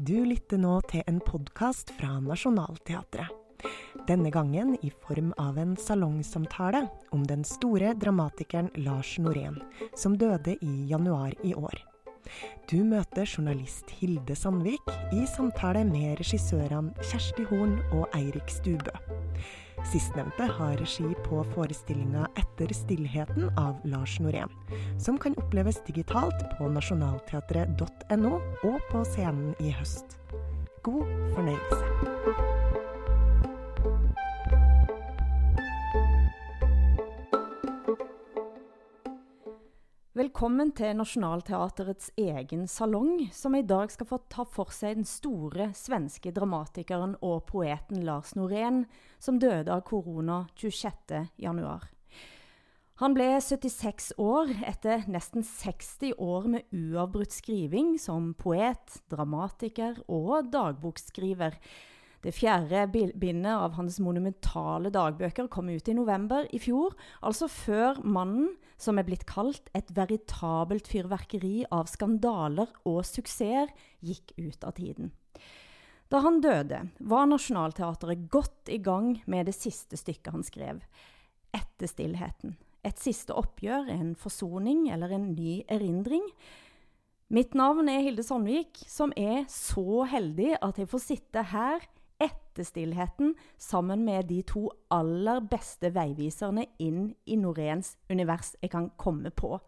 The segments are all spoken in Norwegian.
Du lytter nå til en podkast fra Nationaltheatret. Denne gangen i form av en salongsamtale om den store dramatikeren Lars Norén, som døde i januar i år. Du møter journalist Hilde Sandvik i samtale med regissørene Kjersti Horn og Eirik Stubø. Sistnevnte har regi på forestillinga 'Etter stillheten' av Lars Norén, som kan oppleves digitalt på nasjonalteatret.no og på scenen i høst. God fornøyelse. Velkommen til Nationaltheatrets egen salong, som i dag skal få ta for seg den store svenske dramatikeren og poeten Lars Norén, som døde av korona 26.1. Han ble 76 år etter nesten 60 år med uavbrutt skriving som poet, dramatiker og dagbokskriver. Det fjerde bindet av hans monumentale dagbøker kom ut i november i fjor, altså før mannen, som er blitt kalt et veritabelt fyrverkeri av skandaler og suksesser, gikk ut av tiden. Da han døde, var Nationaltheatret godt i gang med det siste stykket han skrev, 'Etter stillheten'. Et siste oppgjør, en forsoning eller en ny erindring. Mitt navn er Hilde Sandvik, som er så heldig at jeg får sitte her etter stillheten sammen med de to aller beste veiviserne inn i Noréns univers jeg kan komme på.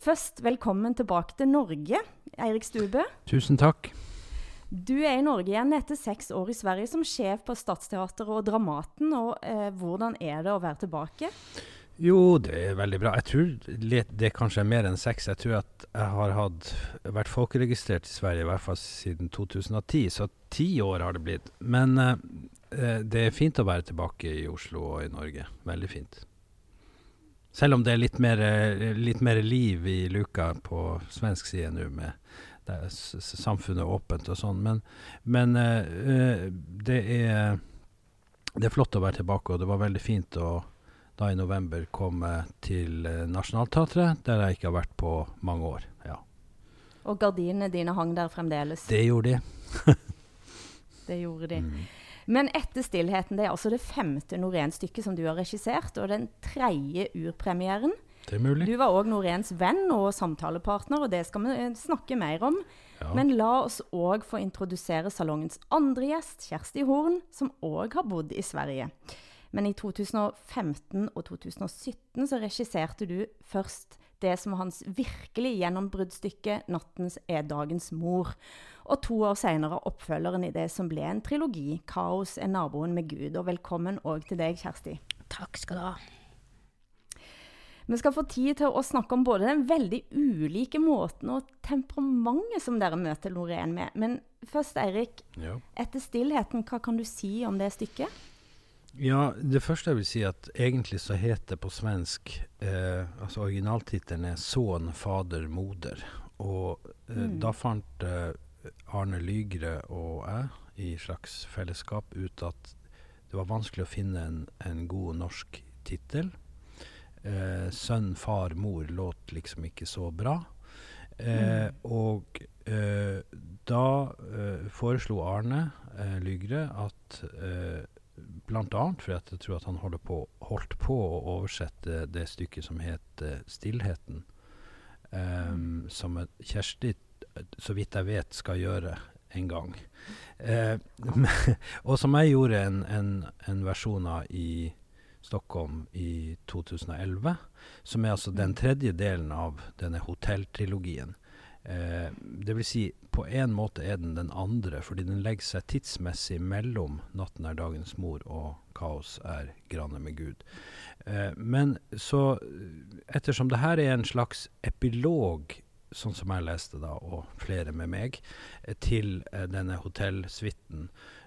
Først, velkommen tilbake til Norge, Eirik Stube. Tusen takk. Du er i Norge igjen etter seks år i Sverige som sjef på Stadsteatret og Dramaten. og eh, Hvordan er det å være tilbake? Jo, det er veldig bra. Jeg tror det er kanskje er mer enn seks. Jeg tror at jeg har hatt, vært folkeregistrert i Sverige i hvert fall siden 2010, så ti år har det blitt. Men eh, det er fint å være tilbake i Oslo og i Norge. Veldig fint. Selv om det er litt mer, litt mer liv i luka på svensk side nå, med samfunnet åpent og sånn. Men, men eh, det, er, det er flott å være tilbake, og det var veldig fint å da i november komme til eh, Nationaltheatret, der jeg ikke har vært på mange år. Ja. Og gardinene dine hang der fremdeles? Det gjorde de. det gjorde de. Mm. Men etter stillheten, det er altså det femte Norén-stykket som du har regissert, og den tredje urpremieren. Det er mulig. Du var òg Noréns venn og samtalepartner, og det skal vi eh, snakke mer om. Ja. Men la oss òg få introdusere salongens andre gjest, Kjersti Horn, som òg har bodd i Sverige. Men i 2015 og 2017 så regisserte du først det som var hans virkelig gjennombruddstykke 'Nattens er dagens mor'. Og to år seinere oppfølgeren i det som ble en trilogi, 'Kaos er naboen med Gud'. Og velkommen òg til deg, Kjersti. Takk skal du ha. Vi skal få tid til å snakke om både den veldig ulike måten og temperamentet som dere møter Lorén med. Men først, Eirik. Ja. Etter stillheten, hva kan du si om det stykket? Ja, det første jeg vil si, at egentlig så heter det på svensk eh, Altså originaltittelen er 'Son, fader, moder'. Og eh, mm. da fant eh, Arne Lygre og jeg i slags fellesskap ut at det var vanskelig å finne en, en god norsk tittel. Eh, 'Sønn, far, mor' låt liksom ikke så bra. Mm. Og eh, da eh, foreslo Arne Lygre at Bl.a. fordi jeg tror at han på, holdt på å oversette det stykket som het uh, 'Stillheten', um, som Kjersti, så vidt jeg vet, skal gjøre en gang. Uh, og som jeg gjorde en, en, en, versjon av i Stockholm i 2011, som er altså den tredje delen av denne hotelltrilogien. Eh, det vil si, på en måte er den den andre, fordi den legger seg tidsmessig mellom 'Natten er dagens mor' og 'Kaos er granne med Gud'. Eh, men så, ettersom det her er en slags epilog, sånn som jeg leste da, og flere med meg, eh, til eh, denne hotellsuiten, Eh,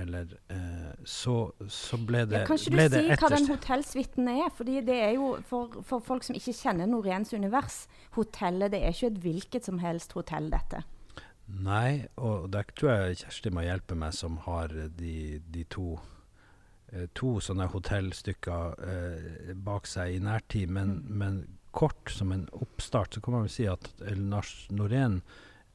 eller eh, så, så, ble det ja, Kan ikke du si hva den hotellsuiten er? Fordi det er jo for, for folk som ikke kjenner Noréns univers, hotellet det er ikke et hvilket som helst hotell, dette. Nei, og der tror jeg Kjersti må hjelpe meg, som har de, de to eh, to sånne hotellstykker eh, bak seg i nærtid. Men, mm. men kort som en oppstart, så kan man vel si at Lars Norén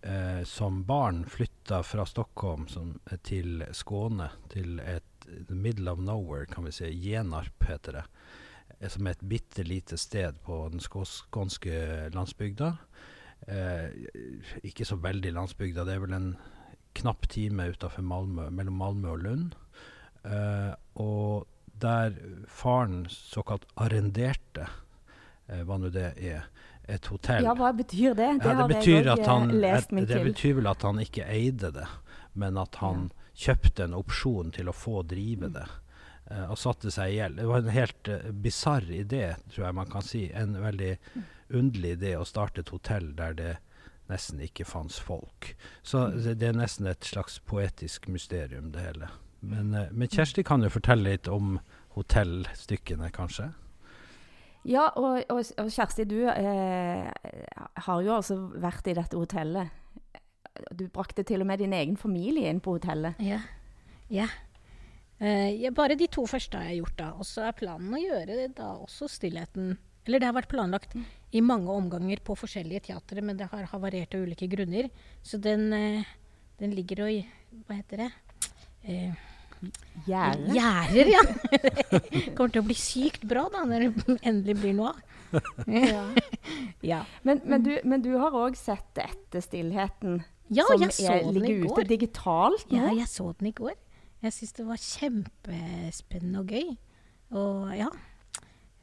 eh, som barn flytta fra Stockholm som, til Skåne, til et the middle of nowhere, kan vi si. Genarp heter det. Eh, som er et bitte lite sted på den skånske landsbygda. Eh, ikke så veldig landsbygda, det er vel en knapp time utafor Malmö, mellom Malmö og Lund. Eh, og der faren såkalt arrenderte, eh, hva nå det er, et hotell. Ja, hva betyr det? Det, ja, det betyr at han, lest meg til. Det betyr vel at han ikke eide det, men at han ja. kjøpte en opsjon til å få drive det. Uh, og satte seg i gjeld. Det var en helt uh, bisarr idé, tror jeg man kan si. En veldig underlig idé å starte et hotell der det nesten ikke fantes folk. Så det, det er nesten et slags poetisk mysterium, det hele. Men, uh, men Kjersti kan jo fortelle litt om hotellstykkene, kanskje? Ja, og, og, og Kjersti, du eh, har jo altså vært i dette hotellet. Du brakte til og med din egen familie inn på hotellet. Ja. ja. Eh, ja bare de to første har jeg gjort, da. Og så er planen å gjøre da også Stillheten Eller det har vært planlagt mm. i mange omganger på forskjellige teatre, men det har havarert av ulike grunner. Så den, eh, den ligger og Hva heter det? Eh, Gjerder. Gjerder, ja. kommer til å bli sykt bra da, når det endelig blir noe av. ja. ja. Men, men, du, men, du, har òg sett etter stillheten, ja, som er, ligger ute digitalt nå? Ja, jeg så den i går. Jeg syns det var kjempespennende og gøy. Og ja.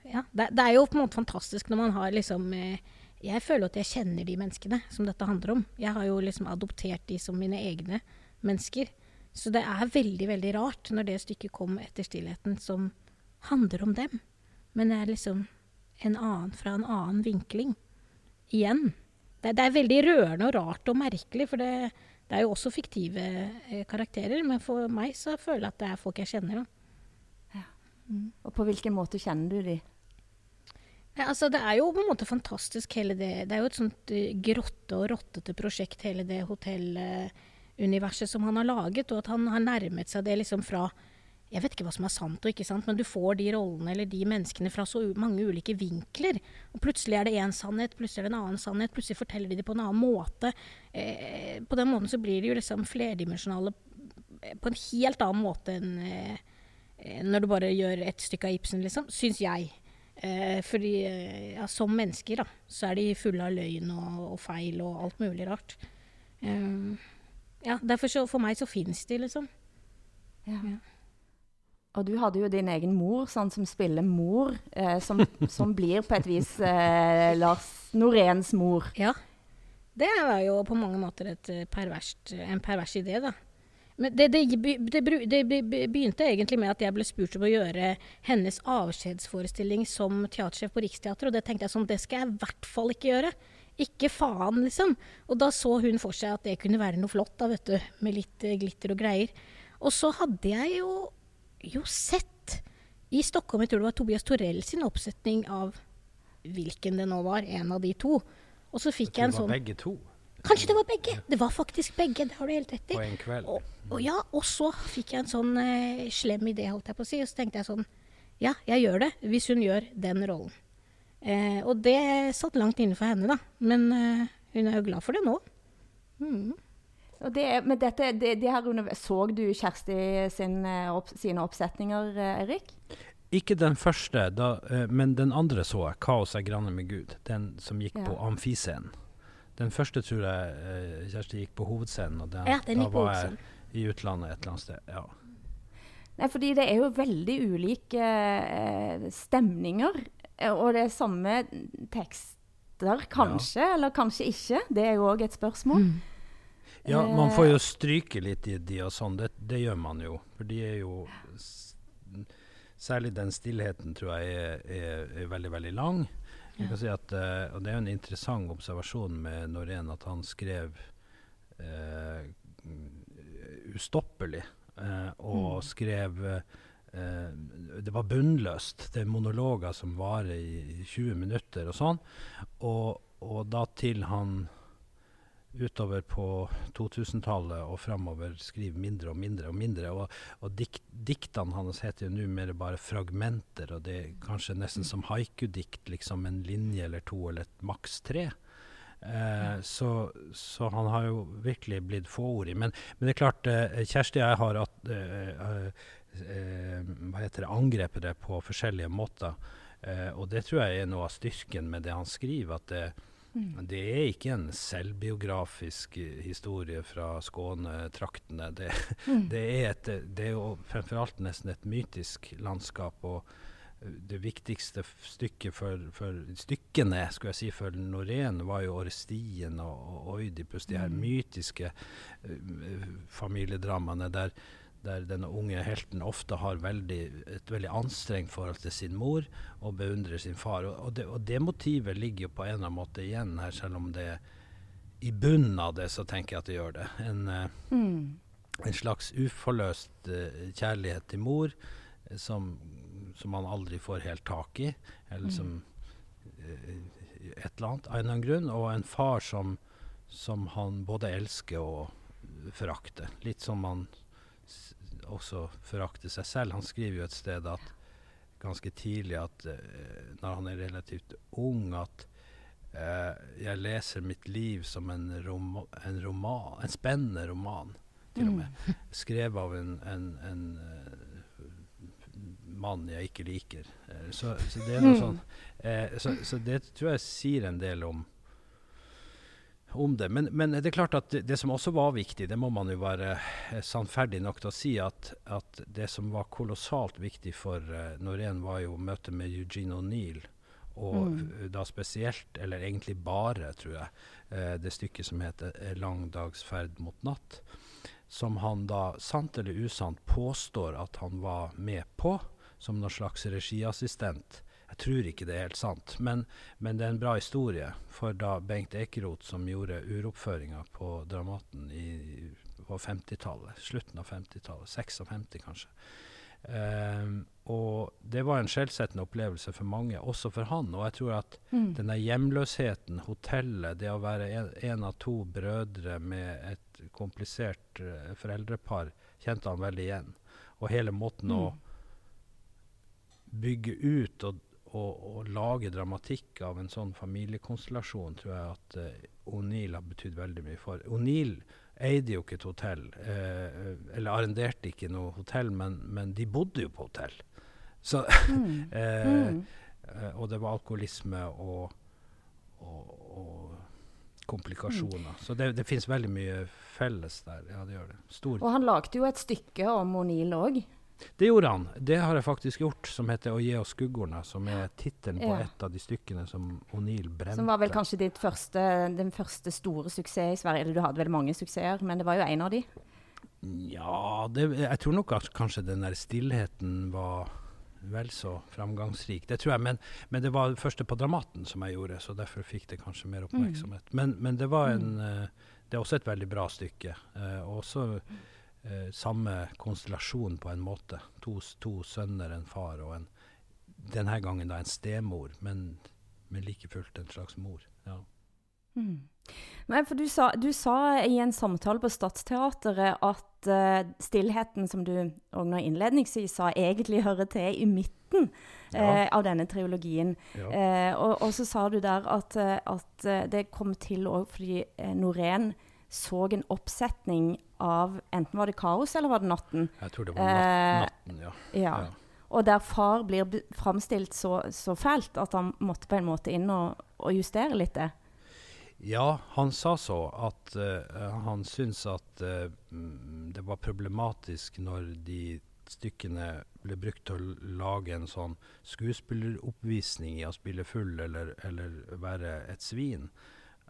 ja det, det, er jo på en måte fantastisk når man har liksom eh, Jeg føler at jeg kjenner de menneskene som dette handler om. Jeg har jo liksom adoptert de som mine egne mennesker. Så det er veldig, veldig rart når det stykket kom etter stillheten som handler om dem. Men det er liksom en annen fra en annen vinkling. Igjen. Det, det er veldig rørende og rart og merkelig, for det, det er jo også fiktive eh, karakterer. Men for meg så føler jeg at det er folk jeg kjenner. Ja. Mm. Og på hvilken måte kjenner du de? Ja, altså, det er jo på en måte fantastisk hele det Det er jo et sånt uh, grotte- og rottete prosjekt, hele det hotellet. Uh, universet som han har laget, og at han har nærmet seg det liksom fra jeg vet ikke hva som er sant og ikke sant, men du får de rollene eller de menneskene fra så mange ulike vinkler. Og plutselig er det én sannhet, plutselig er det en annen sannhet, plutselig forteller de det på en annen måte. Eh, på den måten så blir de jo liksom flerdimensjonale eh, på en helt annen måte enn eh, når du bare gjør et stykke av Ibsen, liksom. Syns jeg. Eh, fordi eh, ja, som mennesker, da, så er de fulle av løgn og, og feil og alt mulig rart. Eh, ja, derfor så, For meg så fins de, liksom. Ja. ja. Og du hadde jo din egen mor, sånn som spiller mor, eh, som, som, blir på et vis eh, Lars Noréns mor. Ja. Det var jo på mange måter eh, perverst, en pervers idé, da. Men det, det, det, det, begynte egentlig med at jeg ble spurt om å gjøre hennes avskjedsforestilling som teatersjef på Riksteatret, og det tenkte jeg sånn, det skal jeg i hvert fall ikke gjøre. Ikke faen, liksom. Og da så hun for seg at det kunne være noe flott, da, vet du. Med litt uh, glitter og greier. Og så hadde jeg jo, jo sett i Stockholm, jeg tror det var Tobias Torell sin oppsetning av hvilken det nå var, en av de to. Og så fikk jeg, jeg en sånn Det var begge to? Kanskje det var begge. Det var faktisk begge. Det har du helt rett i. På en kveld. Og, og, ja, og så fikk jeg en sånn eh, slem idé, holdt jeg på å si. Og så tenkte jeg sånn Ja, jeg gjør det hvis hun gjør den rollen. Eh, og det satt langt inne for henne, da. Men eh, hun er jo glad for det nå. Mm. Og det, men dette, det, det her, Så du Kjersti sin, eh, opp, sine oppsetninger, Eirik? Erik? Ikke den første, da, eh, men den andre så jeg. 'Kaos er granne med Gud'. Den som gikk ja. på amfiscenen. Den første tror jeg Kjersti gikk på hovedscenen, og den, ja, den da var jeg i utlandet et eller annet sted. ja. Nei, fordi det er jo veldig ulike eh, stemninger Eh, og det er samme tekster, kanskje, ja. eller kanskje ikke. Det er jo òg et spørsmål. Mm. Ja, man får jo stryke litt i de og sånn. Det, det, gjør man jo. For de er jo Særlig den stillheten tror jeg er, er, er veldig, veldig lang. Jeg kan si at, uh, og det er jo en interessant observasjon med Norén at han skrev uh, ustoppelig. Uh, og mm. skrev eh, det var bunnløst. Det er monologer som varer i 20 minutter og sånn. Og, og da til han utover på 2000-tallet og framover skriver mindre og mindre og mindre. Og, og dikt, diktene hans heter jo nå mer bare fragmenter, og det er kanskje nesten som haiku-dikt, liksom en linje eller to eller et maks tre. Eh, så, så, han har jo virkelig blitt fåordig. Men, men det er klart, eh, Kjersti og jeg har at, eh, eh, hva heter det, angrepet det på forskjellige måter. Eh, og det tror jeg er noe av styrken med det han skriver. at det Mm. Det er ikke en selvbiografisk historie fra Skånetraktene. Det, mm. det, er et, det er jo fremfor alt nesten et mytisk landskap. og det viktigste stykket for, for, stykkene skulle jeg si, for Norén var jo Orestien og, og Oidipus, de her mm. mytiske uh, familiedramaene der der denne unge helten ofte har veldig, et veldig anstrengt forhold til sin mor og beundrer sin far. Og, og, det, og, det, motivet ligger jo på en eller annen måte igjen her, selv om det i bunnen av det så tenker jeg at det gjør det. En, uh, mm. en slags uforløst uh, kjærlighet til mor uh, som, som, man aldri får helt tak i, eller mm. som et eller annet av en eller annen grunn, og en far som, som han både elsker og forakter. Litt som man også forakter seg selv. Han skriver jo et sted at ganske tidlig at uh, når han er relativt ung, at uh, jeg leser mitt liv som en, rom en, roman, en spennende roman, til og med. Mm. Skrevet av en, en, en uh, mann jeg ikke liker. Så, så, det er noe mm. sånn. Så, så, det tror jeg sier en del om om det. Men, men, det er klart at det, som også var viktig, det må man jo være eh, sannferdig nok til å si, at, at det som var kolossalt viktig for uh, Norén, var jo møtet med Eugene O'Neill. Og mm. da spesielt, eller egentlig bare, tror jeg, uh, det stykket som heter 'Lang dags ferd mot natt'. Som han da, sant eller usant, påstår at han var med på som noen slags regiassistent jeg tror ikke det er helt sant, men, men, det er en bra historie. For da Bengt Ekeroth, som gjorde uroppføringa på Dramaten i, på 50-tallet, slutten av 50-tallet, 56 kanskje. Um, og det var en skjellsettende opplevelse for mange, også for han. Og jeg tror at mm. denne hjemløsheten, hotellet, det å være en, en, av to brødre med et komplisert uh, foreldrepar, kjente han veldig igjen. Og hele måten mm. å bygge ut og å, å, lage dramatikk av en sånn familiekonstellasjon tror jeg at uh, O'Neill har betydd veldig mye for. O'Neill eide jo ikke et hotell, eh, eller arrenderte ikke noe hotell, men, men, de bodde jo på hotell. Så, mm. eh, mm. og det var alkoholisme og, og, og komplikasjoner. Mm. Så det, det finnes veldig mye felles der. Ja, det gjør det. Stor. Og han lagde jo et stykke om O'Neill òg. Det gjorde han. Det har jeg faktisk gjort, som heter 'Å gi oss skuggorna', som er tittelen på ja. et av de stykkene som O'Neill brente. Som var vel kanskje ditt første, den første store suksess i Sverige? Eller du hadde vel mange suksesser, men det var jo en av de? Ja, det, jeg tror nok at kanskje den der stillheten var vel så framgangsrik. Det tror jeg, men, men, det var det første på Dramaten som jeg gjorde, så derfor fikk det kanskje mer oppmerksomhet. Mm. Men, men, det var en mm. uh, Det er også et veldig bra stykke. Uh, også eh, samme konstellasjon på en måte. To, to, sønner, en far og en denne gangen da en stemor, men, men like fullt en slags mor. Ja. Mm. Men for du sa, du sa, i en samtale på Stadsteatret at uh, stillheten, som du òg nå innledningsvis sa, egentlig hører til i midten ja. uh, av denne triologien. Ja. Uh, og, og, så sa du der at, at det kom til òg fordi Norén så en oppsetning av Enten var det Kaos, eller var det Natten? Jeg tror det var eh, Natten, ja. ja. ja. Og der far blir framstilt så, så, fælt at han måtte på en måte inn og, og justere litt det. Ja, han sa så at uh, han syntes at uh, det var problematisk når de stykkene ble brukt til å lage en sånn skuespilleroppvisning i å spille full eller, eller være et svin.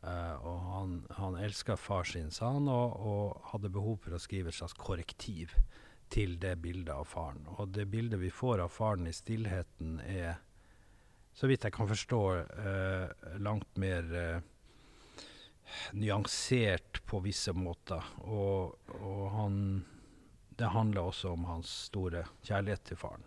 Uh, og han, han elska far sin, sa han, og, og, hadde behov for å skrive et slags korrektiv til det bildet av faren. Og det bildet vi får av faren i stillheten, er, så vidt jeg kan forstå, uh, langt mer uh, nyansert på visse måter. Og, og han Det handler også om hans store kjærlighet til faren.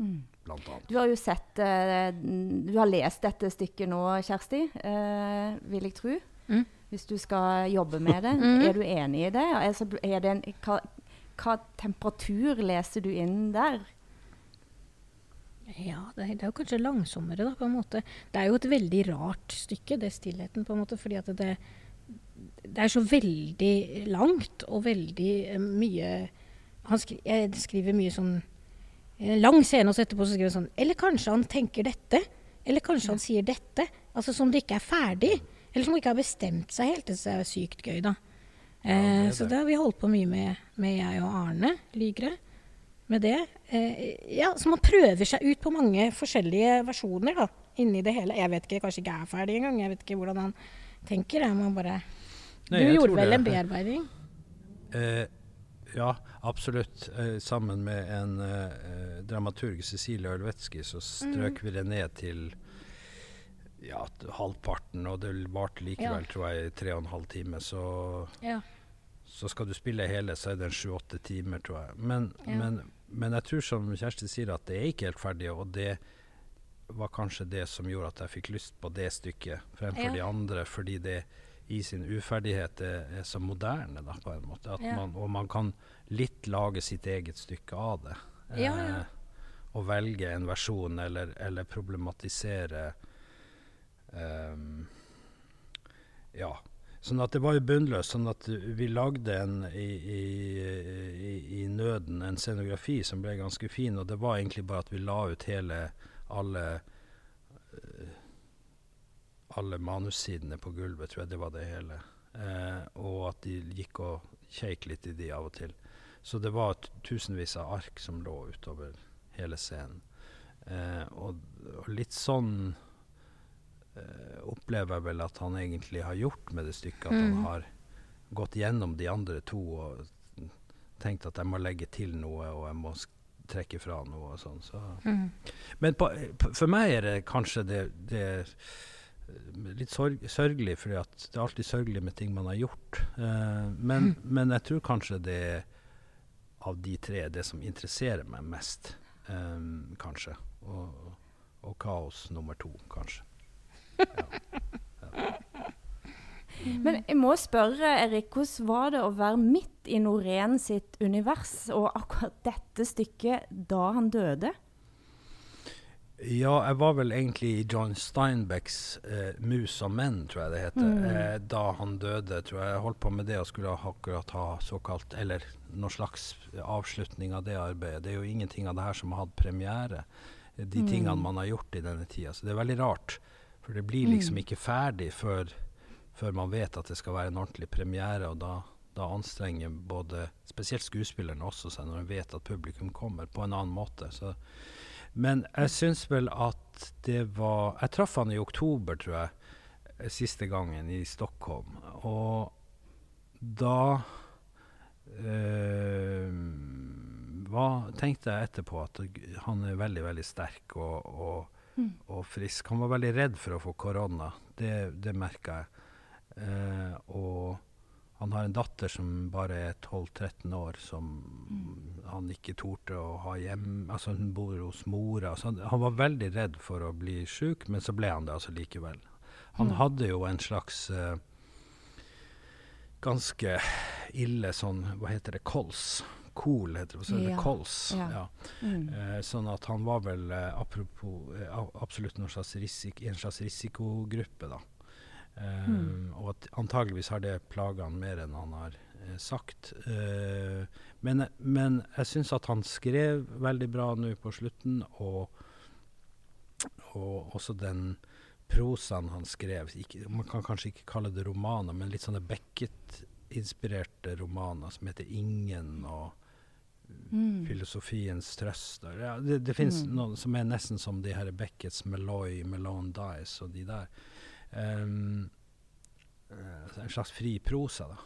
Mm. Blant annet. Du har jo sett uh, Du har lest dette stykket nå, Kjersti, uh, vil jeg tro. Mm. hvis du skal jobbe med det. Mm. Er du enig i det? Altså, er det en, hva, hva temperatur leser du inn der? Ja, det, er- det er jo kanskje langsommere, da, på en måte. Det er jo et veldig rart stykke, det stillheten, på en måte, fordi at det, det er så veldig langt og veldig eh, mye han skri, Jeg skriver mye sånn en lang scene, og så etterpå så skriver han sånn Eller kanskje han tenker dette? Eller kanskje han sier dette? Altså som det ikke er ferdig. Eller som ikke har bestemt seg helt. Det er sykt gøy, da. Ja, det Eh, er så det. det har vi holdt på mye med, med jeg og Arne Lygre. Med det. Eh, ja, så man prøver seg ut på mange forskjellige versjoner da, inni det hele. Jeg vet ikke, kanskje ikke er ferdig engang. Jeg vet ikke hvordan han tenker. Jeg må bare Nei, Du gjorde vel det- en bearbeiding? Eh, ja, absolutt. Eh, sammen med en eh, dramaturg, Cecilie Ølvetski, så strøk vi det ned til ja, halvparten, og det varte likevel, Ja. tror jeg, i tre og en halv time. Så, Ja. så skal du spille hele, så er det sju-åtte timer, tror jeg. Men, men, men jeg tror, som Kjersti sier, at det er ikke helt ferdig, og det var kanskje det som gjorde at jeg fikk lyst på det stykket fremfor de andre, fordi det i sin uferdighet er, er så moderne, da, på en måte. Ja. man, og man kan litt lage sitt eget stykke av det. Ja, ja. Eh, og velge en versjon, eller, eller problematisere um, Ja. Sånn at det var jo bunnløst. Sånn at vi lagde en i, i, i, nøden en scenografi som ble ganske fin, og det var egentlig bare at vi la ut hele alle eh, alle manussidene på gulvet, tror jeg det var det hele. Eh, og at de gikk og kjeik litt i de av og til. Så det var tusenvis av ark som lå utover hele scenen. Eh, og, og litt sånn eh, opplever jeg vel at han egentlig har gjort med det stykket. At han Mm. har gått gjennom de andre to og tenkt at jeg må legge til noe, og jeg må trekke fra noe og sånn. Så. Mm. Men på, på, for meg er det kanskje det, det litt sorg, sørgelig, for det er alltid sørgelig med ting man har gjort. Eh, men, men jeg tror kanskje det er av de tre det som interesserer meg mest, eh, kanskje. Og, og kaos nummer to, kanskje. Men jeg må spørre, Erik, hvordan var det å være midt i Norén sitt univers og akkurat dette stykket da han døde? Ja, jeg var vel egentlig i John Steinbecks eh, 'Mus og menn', tror jeg det heter. Mm. Eh, da han døde, tror jeg jeg holdt på med det og skulle akkurat ha såkalt Eller noen slags avslutning av det arbeidet. Det er jo ingenting av det her som har hatt premiere. eh, De Mm. tingene man har gjort i denne tida. Så det er veldig rart. For det blir liksom Mm. ikke ferdig før, før man vet at det skal være en ordentlig premiere. Og da, da anstrenger både spesielt skuespillerne også seg når de vet at publikum kommer, på en annen måte. Så men jeg syns vel at det var Jeg traff han i oktober, tror jeg, eh, siste gangen i Stockholm. Og da øh, hva, tenkte jeg etterpå at han er veldig, veldig sterk og, og, Mm. og frisk. Han var veldig redd for å få korona. Det, det merka jeg. Uh, og han har en datter som bare er 12-13 år, som han ikke torde å ha hjemme. Altså Hun bor hos mora. Så han, han var veldig redd for å bli sjuk, men så ble han det altså likevel. Han Mm. hadde jo en slags uh, ganske ille sånn Hva heter det? Kols. Kol heter det. Så ja. det kols. ja. Ja. Mm. Uh, sånn at han var vel uh, apropos absolutt i slags risik, en slags risikogruppe, da. Mm. Og at antageligvis har det plaga han mer enn han har eh, sagt. Uh, men, men jeg syns at han skrev veldig bra nå på slutten, og, og også den prosaen han skrev ikke, Man kan kanskje ikke kalle det romaner, men litt sånne Beckett-inspirerte romaner som heter 'Ingen' og Mm. filosofiens trøster. Ja, det det fins Mm. noen som er nesten som de her Beckets Meloy, Malone Dice og de der. Um, en slags fri prosa, da.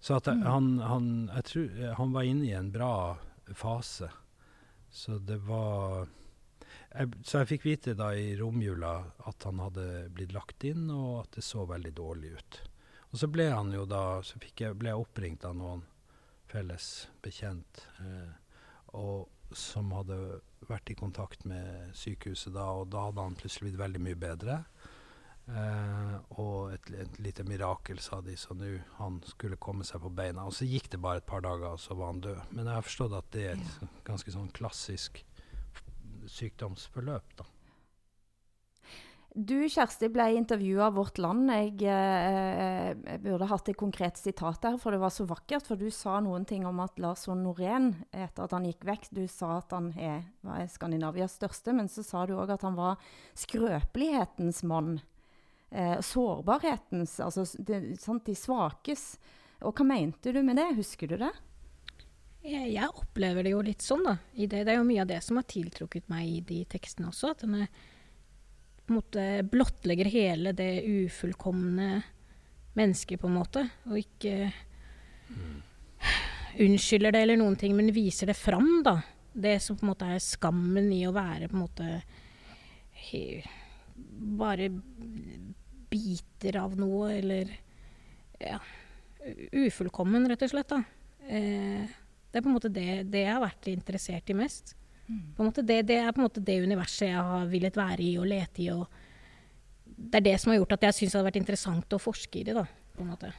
Så at Mm. han, han, jeg tror, han var inne i en bra fase. Så det var jeg, Så jeg fikk vite da i romjula at han hadde blitt lagt inn, og at det så veldig dårlig ut. Og så ble han jo da Så jeg, ble jeg oppringt av noen felles bekjent eh, og som hadde vært i kontakt med sykehuset da, og da hadde han plutselig blitt veldig mye bedre. Eh, og et, et lite mirakel, sa de, så nå han skulle komme seg på beina. Og så gikk det bare et par dager, og så var han død. Men jeg har forstått at det er et Ja. ganske sånn klassisk sykdomsforløp, da. Du Kjersti ble intervjua av Vårt Land. Jeg, eh, jeg burde hatt et konkret sitat der, for det var så vakkert. For du sa noen ting om at Lars von Norén, etter at han gikk vekk Du sa at han er, var Skandinavias største, men så sa du òg at han var skrøpelighetens mann. Eh, sårbarhetens, altså det, sant, de svakes. Og hva mente du med det? Husker du det? Jeg, opplever det jo litt sånn, da. Det, det er jo mye av det som har tiltrukket meg i de tekstene også. At den måte blottlegger hele det ufullkomne mennesket, på en måte. Og ikke unnskylder det eller noen ting, men viser det fram, da. Det som på en måte er skammen i å være på en måte Bare biter av noe, eller ja, ufullkommen, rett og slett. da. Eh, det er på en måte det, det jeg har vært interessert i mest. På en måte det, det er på en måte det universet jeg har villet være i og lete i. og Det er det som har gjort at jeg syns det hadde vært interessant å forske i det. da, på en måte.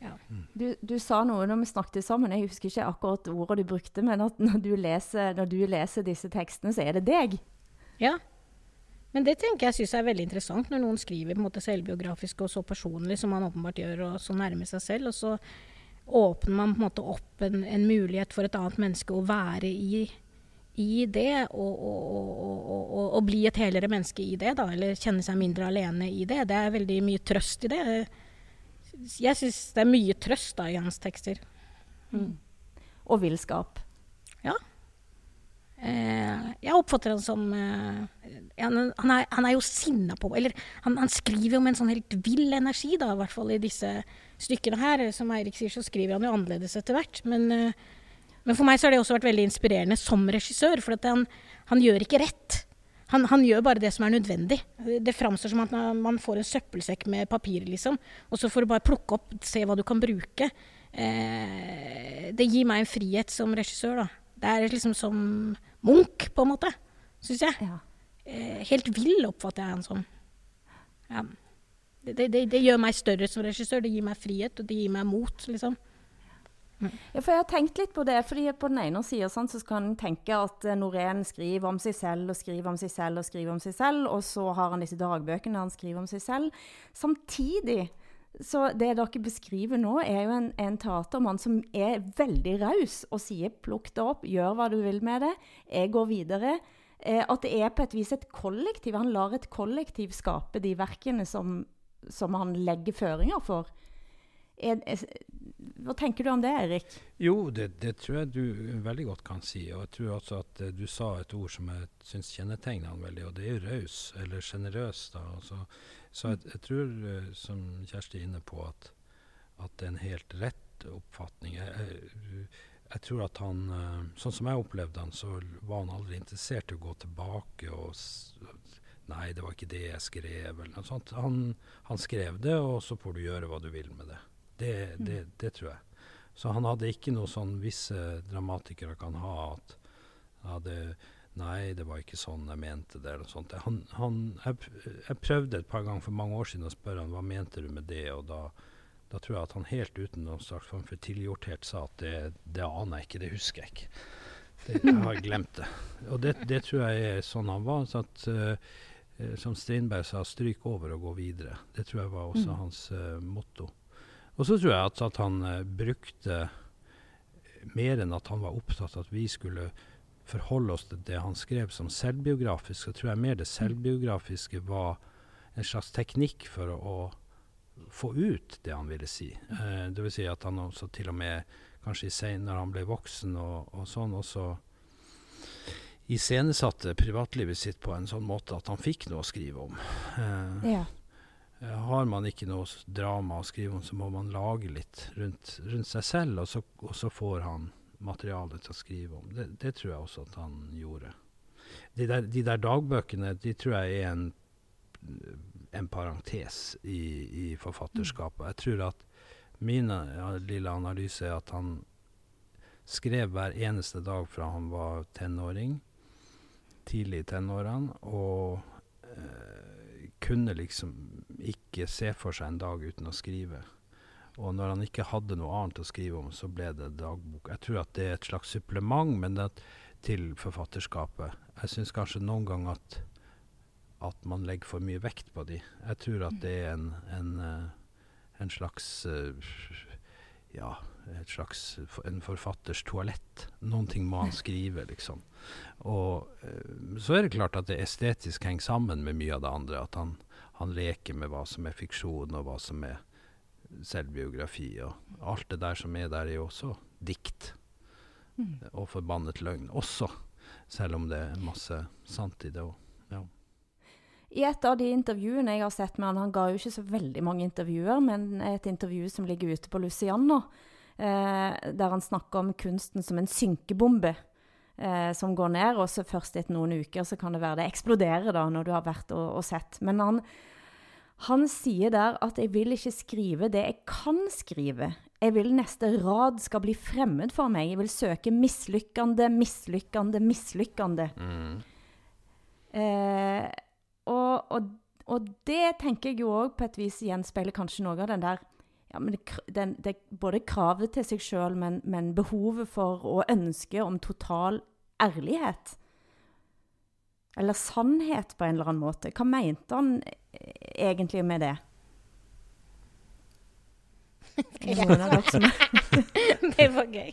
Ja. Du, du sa noe når vi snakket sammen, jeg husker ikke akkurat ordet du brukte, men at når du leser, når du leser disse tekstene, så er det deg. ja. Men det tenker jeg synes er veldig interessant, når noen skriver på en måte selvbiografisk og så personlig som man åpenbart gjør, og så nærme seg selv. Og så åpner man på en måte opp en, en mulighet for et annet menneske å være i, i det, og, og, og, og, bli et helere menneske i det, da. Eller kjenne seg mindre alene i det. Det er veldig mye trøst i det. Jeg syns det er mye trøst da i hans tekster. Og villskap. Ja. Eh, jeg oppfatter han som eh, han, han, er, han er jo sinna på Eller han, han skriver jo med en sånn helt vill energi, da, i hvert fall i disse stykkene her. Som Eirik sier, så skriver han jo annerledes etter hvert. Men, eh, men for meg så har det også vært veldig inspirerende som regissør, for han, han gjør ikke rett. Han, han gjør bare det som er nødvendig. Det framstår som at man får en søppelsekk med papir, liksom. Og så får du bare plukke opp, se hva du kan bruke. Eh, det gir meg en frihet som regissør, da. Det er liksom som Munch, på en måte, syns jeg. Ja. Eh, helt vill oppfatter jeg han som. Ja. Det, det, det, gjør meg større som regissør. Det gir meg frihet, og det gir meg mot, liksom. Ja, for jeg har tenkt litt på det, fordi på den ene sida sånn, så kan en tenke at eh, Norén skriver om seg selv og skriver om seg selv og skriver om seg selv, og så har han disse dagbøkene han skriver om seg selv. Samtidig så det dere beskriver nå, er jo en, en teatermann som er veldig raus og sier 'plukk det opp, gjør hva du vil med det, jeg går videre'. Eh, at det er på et vis et kollektiv. Han lar et kollektiv skape de verkene som, som han legger føringer for. Er, er, hva tenker du om det, Erik? Jo, det, det tror jeg du veldig godt kan si. Og jeg tror også at eh, du sa et ord som jeg syns kjennetegner han veldig, og det er jo raus, eller sjenerøs. da, altså. Så jeg, jeg tror, eh, som Kjersti er inne på, at, at det er en helt rett oppfatning. Jeg, jeg, jeg tror at han eh, Sånn som jeg opplevde han, så var han aldri interessert i å gå tilbake og Nei, det var ikke det jeg skrev, eller noe sånt. Han, han skrev det, og så får du gjøre hva du vil med det. Det, det, det tror jeg. Så han hadde ikke noe sånn visse dramatikere kan ha at ja, det, Nei, det var ikke sånn jeg mente det. eller noe sånt. Han, han, jeg, jeg prøvde et par ganger for mange år siden å spørre han hva mente du med det, og da, da tror jeg at han helt uten noen slags form for tilgjorthet sa at det, det aner jeg ikke, det husker jeg ikke. Det, jeg har glemt det. Og det, det tror jeg er sånn han var. Så at, eh, som Strindberg sa, stryk over og gå videre. Det tror jeg var også hans uh, motto. Og så tror jeg at, at han uh, brukte mer enn at han var opptatt av at vi skulle forholde oss til det han skrev som selvbiografisk, så tror jeg mer det selvbiografiske var en slags teknikk for å, å få ut det han ville si. Eh, det vil si at han også til og med, kanskje senere når han ble voksen og, og sånn, også iscenesatte privatlivet sitt på en sånn måte at han fikk noe å skrive om. Eh, Ja. Eh, Har man ikke noe drama å skrive om, så må man lage litt rundt, rundt seg selv, og så, og så får han materiale til å skrive om. Det, det tror jeg også at han gjorde. De der, de der dagbøkene de tror jeg er en, en parentes i, i forfatterskapet. Jeg tror at min lille analyse er at han skrev hver eneste dag fra han var tenåring, tidlig i tenårene, og eh, kunne liksom ikke se for seg en dag uten å skrive. Og når han ikke hadde noe annet å skrive om, så ble det dagbok. Jeg tror at det er et slags supplement men det, til forfatterskapet. Jeg syns kanskje noen ganger at, at man legger for mye vekt på de. Jeg tror at det er en, en, uh, en slags uh, Ja, et slags en forfatters toalett. Noen ting må han skrive, liksom. Og uh, så er det klart at det estetisk henger sammen med mye av det andre. At han, han leker med hva som er fiksjon, og hva som er selvbiografi. Og alt det der som er der, er jo også dikt. Mm. Og forbannet løgn også. Selv om det er masse sant i det òg. Ja. I et av de intervjuene jeg har sett med han, han ga jo ikke så veldig mange intervjuer, men et intervju som ligger ute på Luciano, eh, der han snakker om kunsten som en synkebombe eh, som går ned, og så først etter noen uker så kan det være det eksploderer da, når du har vært og, og sett. Men han, han sier der at 'jeg vil ikke skrive det jeg kan skrive'. Jeg vil neste rad skal bli fremmed for meg. Jeg vil søke mislykkende, mislykkende, mislykkende. Mm. Eh, og, og, og, det tenker jeg jo òg på et vis gjenspeiler kanskje noe av den der ja, men det, den, det, Både kravet til seg sjøl, men, men, behovet for og ønsket om total ærlighet. Eller sannhet, på en eller annen måte. Hva mente han egentlig med det? det var gøy.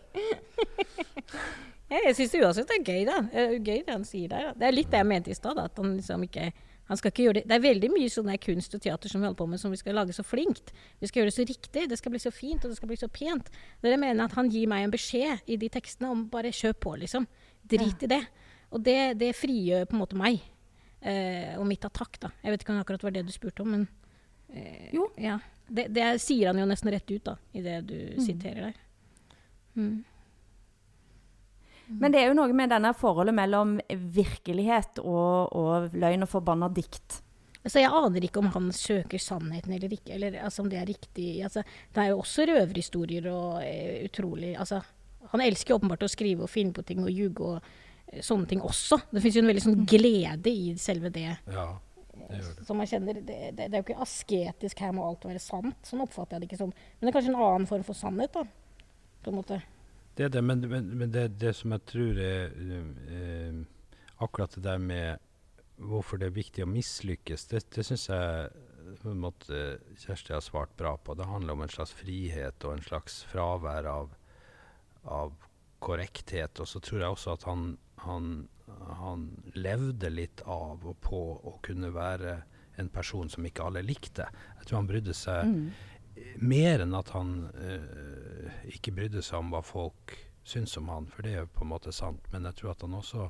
jeg syns uansett det er gøy, da. Det er gøy det han sier der. Det er litt det jeg mente i stad. At han liksom ikke han skal ikke gjøre det. det er veldig mye sånn kunst og teater som vi holder på med, som vi skal lage så flinkt. Vi skal gjøre det så riktig. Det skal bli så fint, og det skal bli så pent. Dere mener at han gir meg en beskjed i de tekstene om bare kjøp på, liksom. Drit ja. i det. Og det, det frigjør på en måte meg. Eh, og mitt attakk, da. Jeg vet ikke om det akkurat var det du spurte om, men eh, Jo. Ja. Det, det, sier han jo nesten rett ut, da, i det du mm. siterer der. Mm. Men det er jo noe med denne forholdet mellom virkelighet og, og løgn og forbanna dikt. Altså, jeg aner ikke om han søker sannheten eller ikke, eller altså, om det er riktig. Altså, det er jo også røverhistorier og uh, utrolig altså, Han elsker åpenbart å skrive og finne på ting og ljuge og sånne ting også. Det fins jo en veldig sånn glede i selve det. Ja, det det. Som man kjenner, det, det, det, er jo ikke asketisk, her må alt være sant. Sånn oppfatter jeg det ikke som. Men det er kanskje en annen form for sannhet, da. På en måte. Det er det, men, men, men det, det, som jeg tror er øh, Akkurat det der med hvorfor det er viktig å mislykkes, det, det syns jeg på en måte Kjersti har svart bra på. Det handler om en slags frihet og en slags fravær av, av korrekthet. Og så tror jeg også at han han, han, levde litt av og på å kunne være en person som ikke alle likte. Jeg tror han brydde seg mm. mer enn at han uh, ikke brydde seg om hva folk syntes om han, for det er jo på en måte sant. Men jeg tror at han også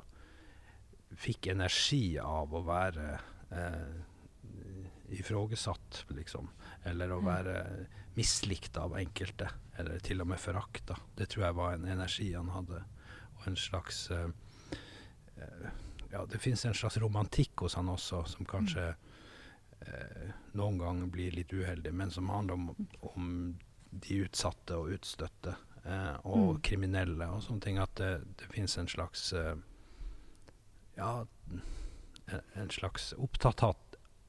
fikk energi av å være uh, ifrågesatt, liksom. Eller å være mislikt av enkelte. Eller til og med forakta. Det tror jeg var en energi han hadde. Og en slags Eh, ja, det finnes en slags romantikk hos han også, som kanskje eh, noen ganger blir litt uheldig, men som handler om, om de utsatte og utstøtte eh, og mm. kriminelle og sånne ting. At det, det finnes en slags eh, ja, en slags opptatt,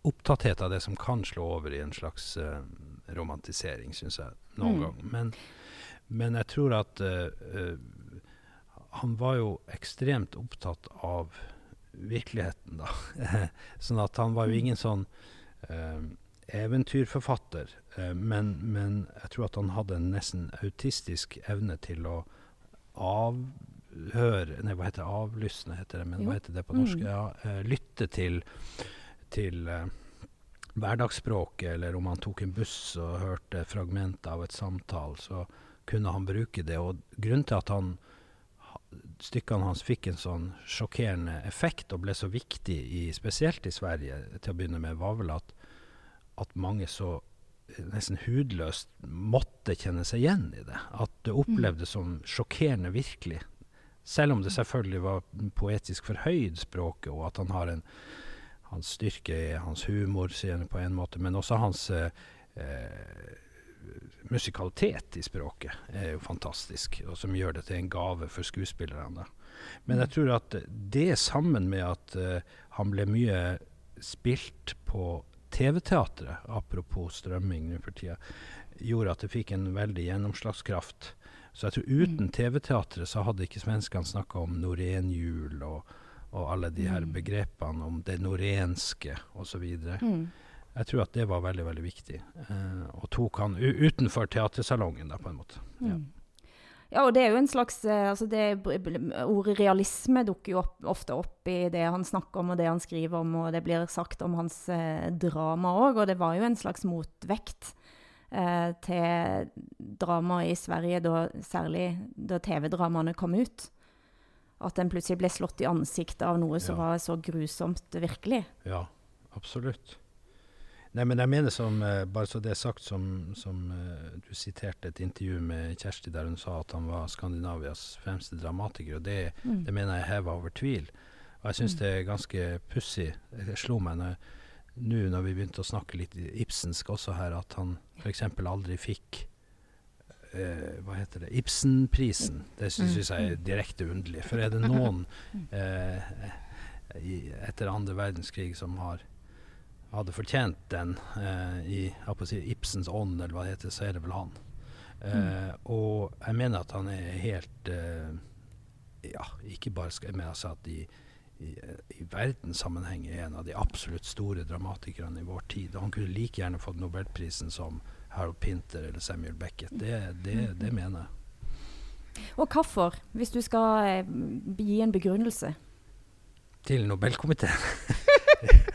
opptatthet av det som kan slå over i en slags uh, romantisering, syns jeg, noen mm. ganger. Men, men, jeg tror at uh, han var jo ekstremt opptatt av virkeligheten, da. sånn at han var jo ingen sånn eh, eventyrforfatter. Eh, men, men, jeg tror at han hadde en nesten autistisk evne til å avhøre Nei, hva heter det? Avlysne, heter det. Men jo. hva heter det på norsk? Mm. Ja, eh, lytte til, til eh, hverdagsspråket, eller om han tok en buss og hørte fragmenter av et samtale, så kunne han bruke det. Og grunnen til at han stykkene hans fikk en sånn sjokkerende effekt og ble så viktig, i, spesielt i Sverige til å begynne med, var vel at, at mange så nesten hudløst måtte kjenne seg igjen i det. At det mm. opplevdes som sjokkerende virkelig. Selv om det selvfølgelig var poetisk forhøyd språket, og at han har en hans styrke i hans humor, sier på en måte, men også hans eh, eh musikalitet i språket er jo fantastisk, og som gjør det til en gave for skuespillerne. Men jeg tror at det sammen med at uh, han ble mye spilt på TV-teatret, apropos strømming nå for tida, gjorde at det fikk en veldig gjennomslagskraft. Så jeg tror uten mm. TV-teatret så hadde ikke svenskene snakka om norenhjul og, og alle de her mm. begrepene om det norenske osv. Mm. Jeg tror at det var veldig veldig viktig. eh, og tok han utenfor teatersalongen, da, på en måte. Mm. Ja. Ja, og det er jo en slags eh, altså det, Ordet realisme dukker jo opp, ofte opp i det han snakker om og det han skriver om, og det blir sagt om hans eh, drama òg. Og det var jo en slags motvekt eh, til drama i Sverige, da, særlig da TV-dramaene kom ut. At en plutselig ble slått i ansiktet av noe som ja. var så grusomt virkelig. Ja, absolutt. Nei, men jeg mener som, uh, bare så det er sagt, som, som uh, du siterte et intervju med Kjersti der hun sa at han var Skandinavias fremste dramatiker, og det, mm. det mener jeg hever over tvil. Og jeg syns mm. det er ganske pussig. Det slo meg nå når vi begynte å snakke litt ibsensk også her, at han f.eks. aldri fikk uh, hva heter det Ibsenprisen. Det syns mm. jeg er mm. direkte underlig. For er det noen i, etter andre verdenskrig som har hadde fortjent den eh, i si, Ibsens ånd, eller hva det heter, så er det vel han. Eh, mm. Og jeg mener at han er helt eh, Ja, ikke bare skal jeg mene altså at i, i, i verdenssammenheng er en av de absolutt store dramatikerne i vår tid. Og han kunne like gjerne fått nobelprisen som Harold Pinter eller Samuel Beckett. Det, det, mm. det mener jeg. Og hvorfor, hvis du skal eh, gi en begrunnelse? Til Nobelkomiteen.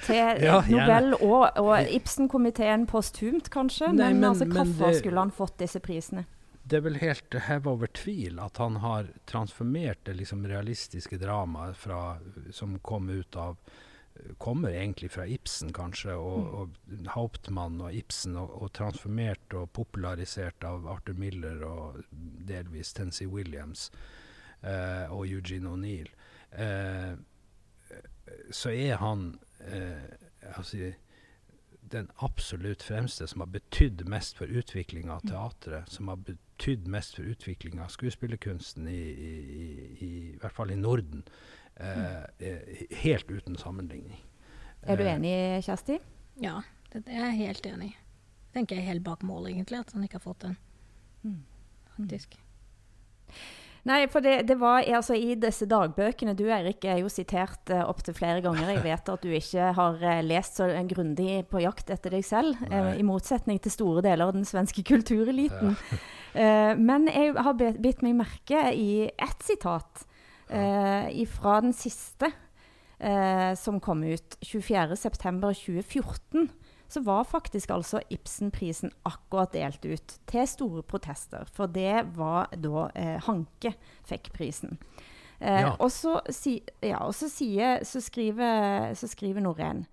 til ja, Nobel og, og Ibsen-komiteen posthumt, kanskje. Nei, men, men, altså, hvorfor det, skulle han fått disse prisene? Det er vel helt hevet over tvil at han har transformert det liksom, realistiske dramaet som kom ut av Kommer egentlig fra Ibsen, kanskje, og, mm. og Hauptmann og Ibsen, og, og, transformert og popularisert av Arthur Miller og delvis Tennessee Williams eh, og Eugene O'Neill. Eh, så er han altså, den absolutt fremste som har betydd mest for utviklinga av teatret, som har betydd mest for utviklinga av skuespillerkunsten, i, i, i, i, hvert fall i Norden. Eh, helt uten sammenligning. Er du eh, enig, Kjersti? Ja, det, er jeg helt enig i. tenker jeg helt bak mål, egentlig, at han ikke har fått den. Mm. Nei, for det, det var altså i disse dagbøkene Du Eirik er jo sitert uh, opptil flere ganger. Jeg vet at du ikke har uh, lest så grundig på jakt etter deg selv, uh, i motsetning til store deler av den svenske kultureliten. Ja. uh, men jeg har bitt meg merke i ett sitat fra den siste som kom ut 24.9.2014 så var faktisk altså Ibsenprisen akkurat delt ut til store protester. For det var da eh, Hanke fikk prisen. Eh, ja. Og så, si, ja, og så, sier, så skriver, så skriver Norén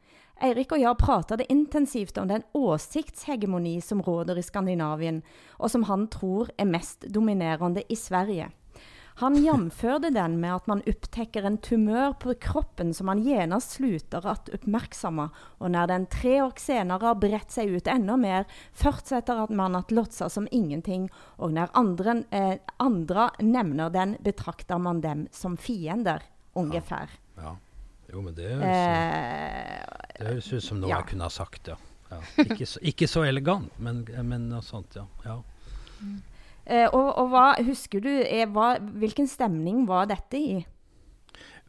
Eirik og jeg pratet intensivt om den åsiktshegemoni som råder i Skandinavien, og som han tror er mest dominerende i Sverige. Han jamførte den med at man opptekker en tumør på kroppen som man gjerne slutter å oppmerksomme, og når den tre år senere har brett seg ut enda mer fortsetter at man at låtsas som ingenting og når andre, eh, andre nevner den betrakter man dem som fiender ungefær. Ja. ja. Jo, men det høres, eh, det høres ut som noe ja. jeg kunne ha sagt, ja. ja. Ikke, så, ikke, så, elegant, men, men noe sånt, ja. ja. Eh, og, og hva husker du er, hva, Hvilken stemning var dette i?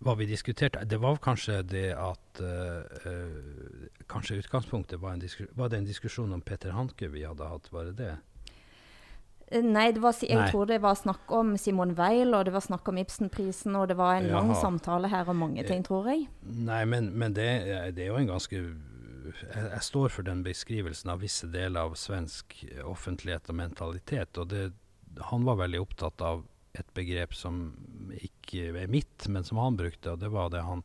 Hva vi diskuterte? Det var kanskje det at uh, Kanskje utgangspunktet var, en var det en diskusjon om Peter Hanke vi hadde hatt, var det det? Nei, det var, jeg Nei. tror det var snakk om Simon Weil, og det var snakk om Ibsenprisen, og det var en Jaha. lang samtale her om mange ting, tror jeg. Nei, men, men det, det, er jo en ganske jeg, jeg, står for den beskrivelsen av visse deler av svensk offentlighet og mentalitet, og det han var veldig opptatt av et begrep som ikke er mitt, men som han brukte. og Det var det han,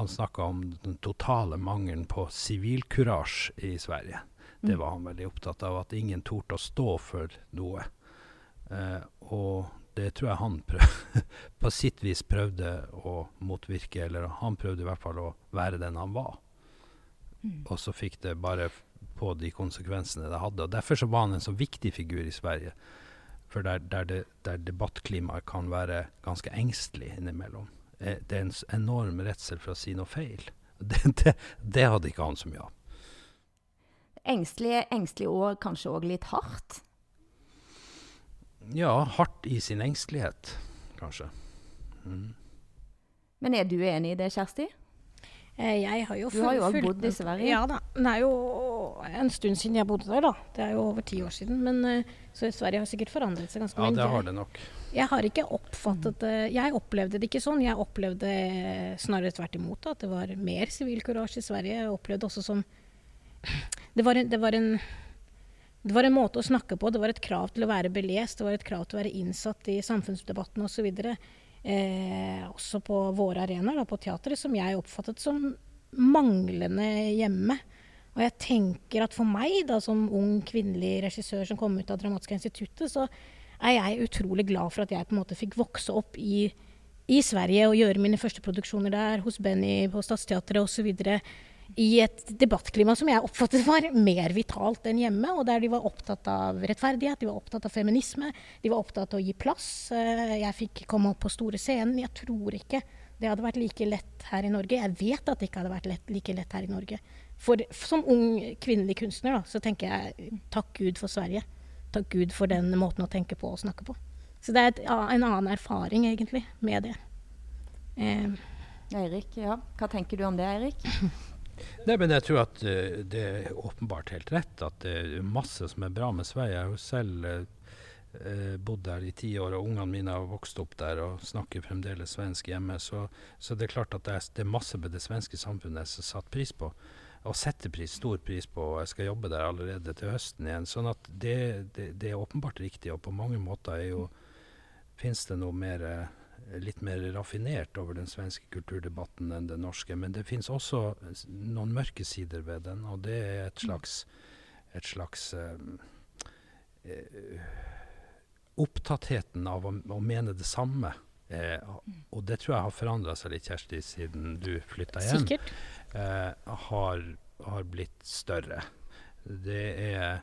han snakka om den totale mangelen på sivilkurasje i Sverige. Det mm. var han veldig opptatt av, at ingen torde å stå for noe. Eh, og det tror jeg han på sitt vis prøvde å motvirke, eller han prøvde i hvert fall å være den han var. Mm. Og så fikk det bare på de konsekvensene det hadde. og Derfor så var han en så viktig figur i Sverige. For der, der, det, der debattklimaet kan være ganske engstelig innimellom. Eh, det er en enorm redsel for å si noe feil. Det, det, det hadde ikke han så mye av. Engstelig, engstelig og kanskje òg litt hardt? Ja, hardt i sin engstelighet, kanskje. Mm. Men er du enig i det, Kjersti? Eh, jeg har jo Du har jo også bodd i Sverige. Ja da. Nei, og, jo en stund siden jeg bodde der, da. Det er jo over ti år siden. Men, eh, så Sverige har sikkert forandret seg ganske mye. Ja, det har det nok. Jeg har ikke oppfattet det Jeg opplevde det ikke sånn. Jeg opplevde eh, snarere tvert imot at det var mer sivilkurasje i Sverige. Jeg opplevde også som det var, en, det, var en, det var en måte å snakke på. Det var et krav til å være belest. Det var et krav til å være innsatt i samfunnsdebatten osv. Eh, også på våre arenaer, da, på teatret, som jeg oppfattet som manglende hjemme. Og jeg tenker at for meg, da, som ung kvinnelig regissør som kom ut av Dramatiske instituttet, så er jeg utrolig glad for at jeg på en måte fikk vokse opp i, i Sverige og gjøre mine første produksjoner der, hos Benny på Stadsteatret osv. I et debattklima som jeg oppfattet var mer vitalt enn hjemme, og der de var opptatt av rettferdighet, de var opptatt av feminisme, de var opptatt av å gi plass. Eh, Jeg fikk komme opp på store scenen. Jeg tror ikke det hadde vært like lett her i Norge. Jeg vet at det ikke hadde vært lett, like lett her i Norge. For som ung kvinnelig kunstner da, så tenker jeg takk Gud for Sverige. Takk Gud for den måten å tenke på og snakke på. Så det er et, en annen erfaring egentlig med det. Eh, Eirik, ja. Hva tenker du om det, Eirik? Nei, men jeg tror at uh, det er åpenbart helt rett at det er masse som er bra med Sverige. Jeg har jo selv eh, eh, bodd der i ti år, og ungene mine har vokst opp der og snakker fremdeles svensk hjemme. Så, så det er klart at det er, det er masse med det svenske samfunnet jeg har satt pris på. Og setter pris, stor pris på, og jeg skal jobbe der allerede til høsten igjen. Sånn at det, det, det er åpenbart riktig, og på mange måter er jo fins det noe mer eh, litt mer raffinert over den svenske kulturdebatten enn den norske. Men det fins også noen mørke sider ved den, og det er et slags, et slags eh, eh, Opptattheten av å, å mene det samme. Eh, og det tror jeg har forandra seg litt, Kjersti, siden du flytta hjem sikkert. eh, har, har blitt større. Det er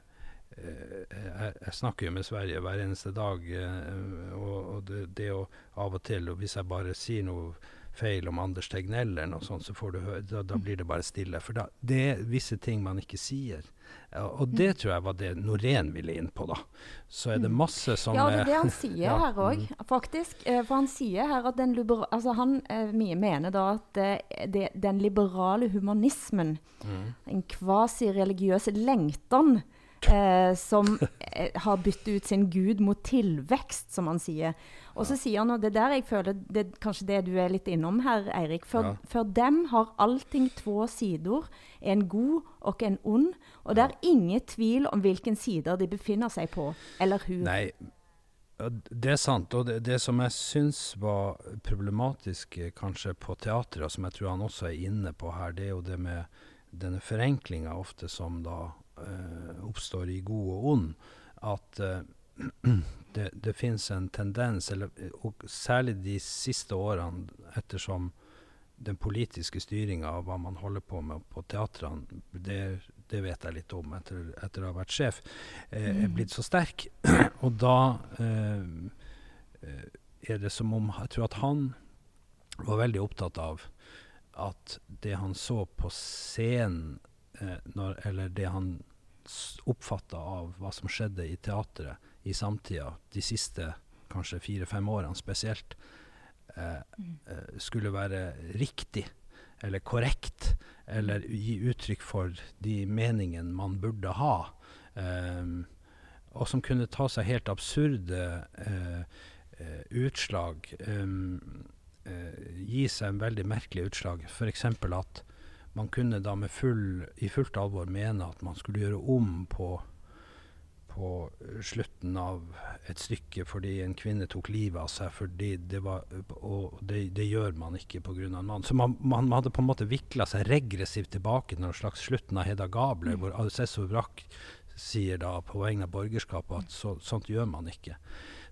eh, jeg, jeg snakker jo med Sverige hver eneste dag, eh, og, og det, det å av og til og Hvis jeg bare sier noe feil om Anders Tegnell eller noe sånt, så får du høre, da, da blir det bare stille. For da, det er visse ting man ikke sier. Ja, og det tror jeg var det Norén ville inn på, da. Så er det masse som Ja, det er det han sier Ja, her òg, faktisk. Eh, For han sier her at den liberale altså han eh, mener da at det, den liberale humanismen, Mm. en kvasireligiøs lengtan, eh, som eh, har byttet ut sin gud mot tilvekst, som han sier. Og så sier han, og det er der jeg føler det kanskje det du er litt innom her, Eirik. For, Ja. for dem har allting två sidor, en god og en ond. Og det er ingen tvil om hvilken sider de befinner seg på, eller hun. Nei, det er sant. Og det, det som jeg syns var problematisk eh, kanskje på teatret, og som jeg tror han også er inne på her, det er jo det med denne forenklinga ofte som da oppstår i god og ond. At eh, det, det finnes en tendens, eller, og særlig de siste årene, ettersom den politiske styringa av hva man holder på med på teatrene, det, det vet jeg litt om etter, etter å ha vært sjef, eh, er blitt så sterk. og da eh, eh, er det som om Jeg tror at han var veldig opptatt av at det han så på scenen, eh, når, eller det han oppfatta av hva som skjedde i teatret i samtida, de siste kanskje fire-fem årene spesielt, eh, eh, skulle være riktig eller korrekt, eller gi uttrykk for de meningene man burde ha. Eh, og som kunne ta seg helt absurde eh, eh, utslag. Eh, gi seg en veldig merkelig utslag. F.eks. at man kunne da med full, i fullt alvor mene at man skulle gjøre om på, på slutten av et stykke fordi en kvinne tok livet av seg. fordi det var, Og det, det gjør man ikke pga. en mann. Så man, man hadde på en måte vikla seg regressivt tilbake til noen slags slutten av Hedda Gabler, hvor Alcessor Vrak sier da på vegne av borgerskapet at så, sånt gjør man ikke.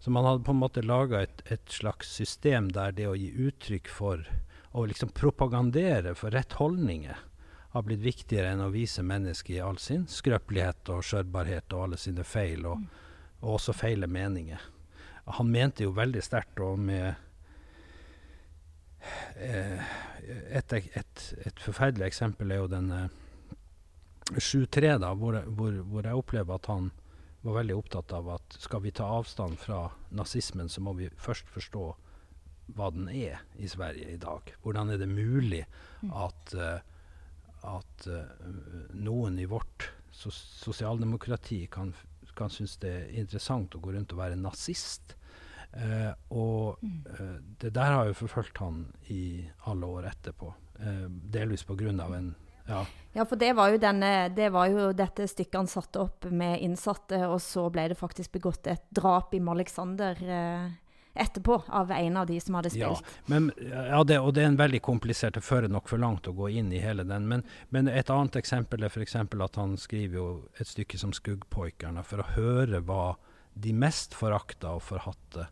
Så man hadde på en måte laga et, et slags system der det å gi uttrykk for å liksom propagandere for rett holdninger har blitt viktigere enn å vise mennesket i all sin skrøpelighet og skjørbarhet og alle sine feil, og, og også feile meninger. Han mente jo veldig sterkt og med eh, et, et, et forferdelig eksempel er jo den 7-3, da, hvor, hvor, hvor jeg opplever at han var veldig opptatt av at skal vi ta avstand fra nazismen, så må vi først forstå hva den er i Sverige i dag. Hvordan er det mulig at, eh, at eh, noen i vårt sos sosialdemokrati kan, kan synes det er interessant å gå rundt og være nazist? Uh, og uh, det der har jo forfulgt han i alle år etterpå. Uh, delvis av en ja, Ja, for det var jo, denne, det var jo dette stykket han satte opp med innsatte, og så ble det faktisk begått et drap i Malexander etterpå av en av de som hadde Ja, spilt. men, ja det, og det er en veldig komplisert Det fører nok for langt å gå inn i hele den. Men, men et annet eksempel er f.eks. at han skriver jo et stykke som 'Skuggpoikerne' for å høre hva de mest forakta og forhatte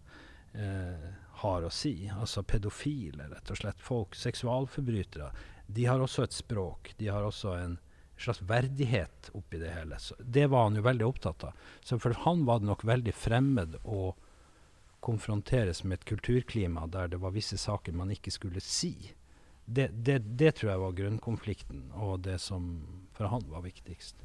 eh, har å si. Altså pedofile, rett og slett. Folk, seksualforbrytere. De har også et språk. De har også en slags verdighet oppi det hele. Så det var han jo veldig opptatt av. Så for han var det nok veldig fremmed å konfronteres med et kulturklima der det var visse saker man ikke skulle si. Det, det, det tror jeg var grunnkonflikten, og det som for han var viktigst.